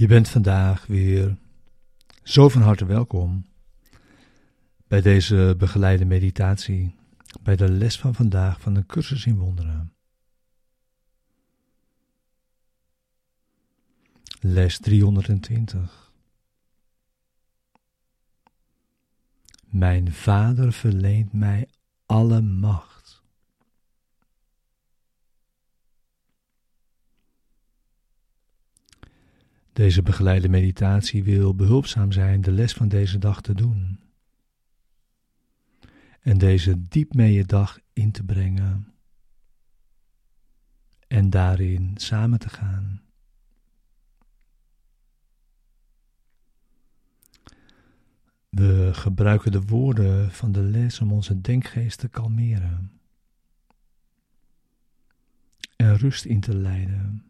Je bent vandaag weer zo van harte welkom bij deze begeleide meditatie, bij de les van vandaag van de cursus in wonderen. Les 320. Mijn Vader verleent mij alle macht. Deze begeleide meditatie wil behulpzaam zijn de les van deze dag te doen. En deze diep mee je dag in te brengen. En daarin samen te gaan. We gebruiken de woorden van de les om onze denkgeest te kalmeren en rust in te leiden.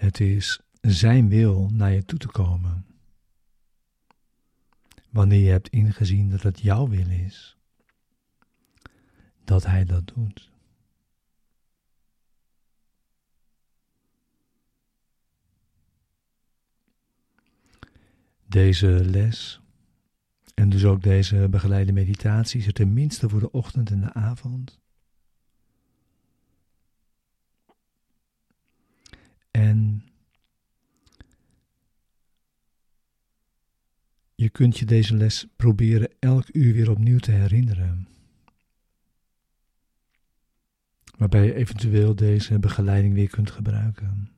Het is Zijn wil naar je toe te komen. Wanneer je hebt ingezien dat het jouw wil is, dat Hij dat doet. Deze les en dus ook deze begeleide meditatie is tenminste voor de ochtend en de avond En je kunt je deze les proberen elk uur weer opnieuw te herinneren. Waarbij je eventueel deze begeleiding weer kunt gebruiken.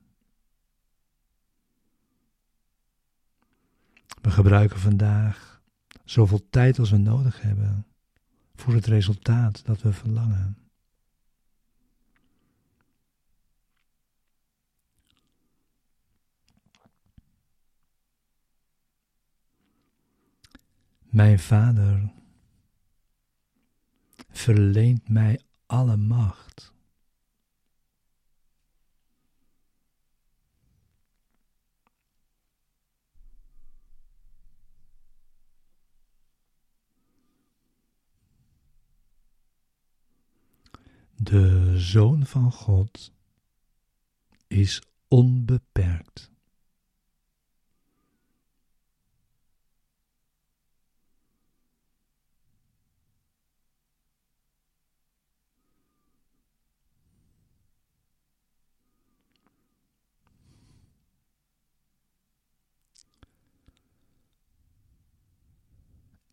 We gebruiken vandaag zoveel tijd als we nodig hebben voor het resultaat dat we verlangen. Mijn Vader verleent mij alle macht. De Zoon van God is onbeperkt.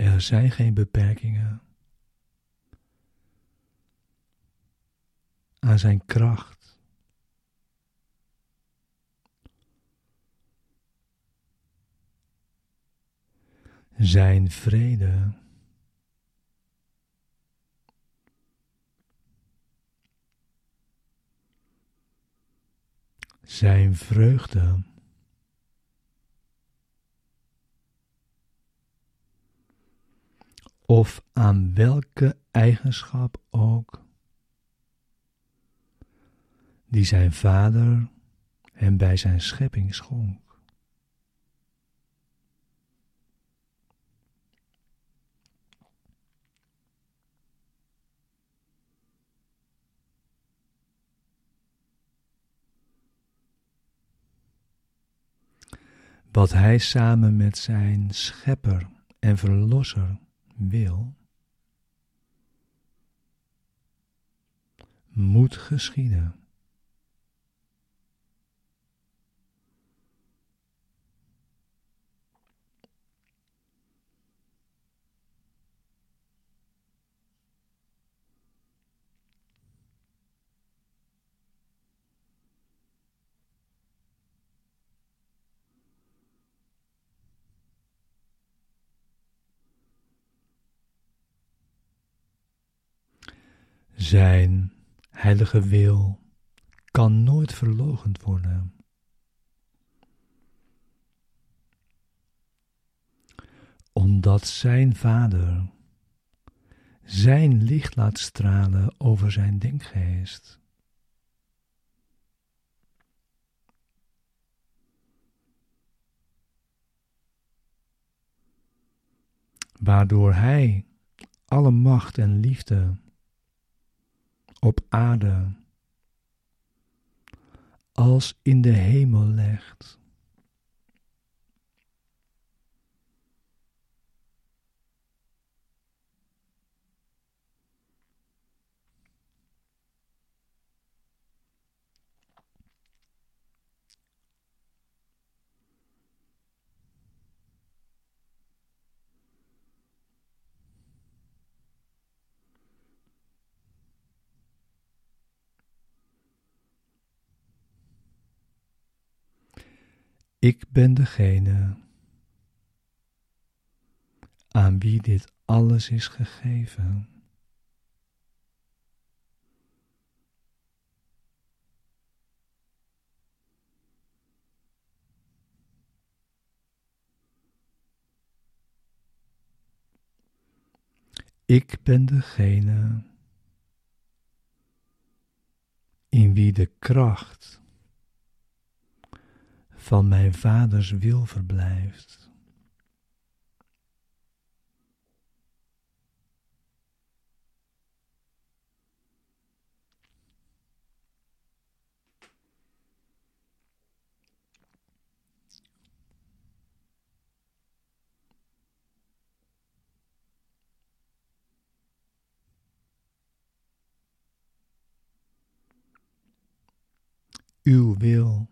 Er zijn geen beperkingen aan zijn kracht. Zijn vrede. Zijn vreugde. Of aan welke eigenschap ook, die zijn vader hem bij zijn schepping schonk. Wat hij samen met zijn schepper en verlosser wil, moet geschieden. Zijn heilige wil kan nooit verlogend worden. Omdat zijn vader zijn licht laat stralen over zijn denkgeest. Waardoor hij alle macht en liefde op aarde als in de hemel legt. Ik ben degene aan wie dit alles is gegeven. Ik ben degene in wie de kracht van mijn vaders wil verblijft. Uw wil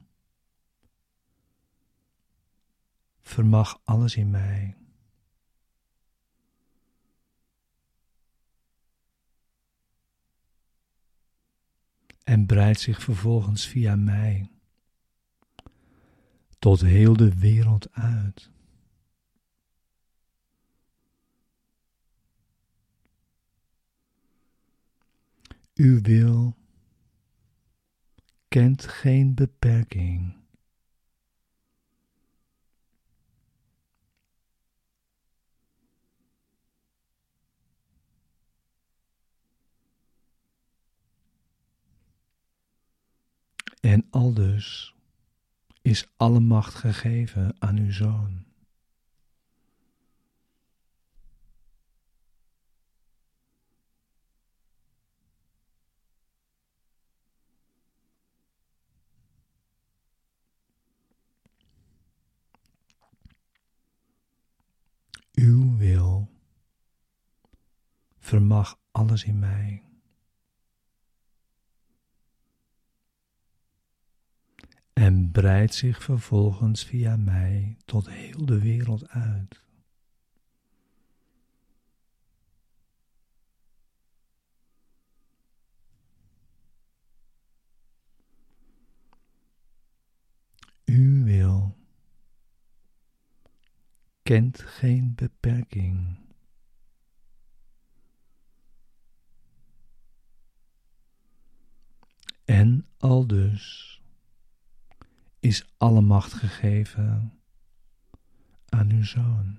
vermag alles in mij. En breidt zich vervolgens via mij tot heel de wereld uit. Uw wil kent geen beperking. En aldus is alle macht gegeven aan uw zoon. Uw wil vermag alles in mij. en breidt zich vervolgens via mij tot heel de wereld uit. Uw wil kent geen beperking. En aldus is alle macht gegeven aan uw zoon.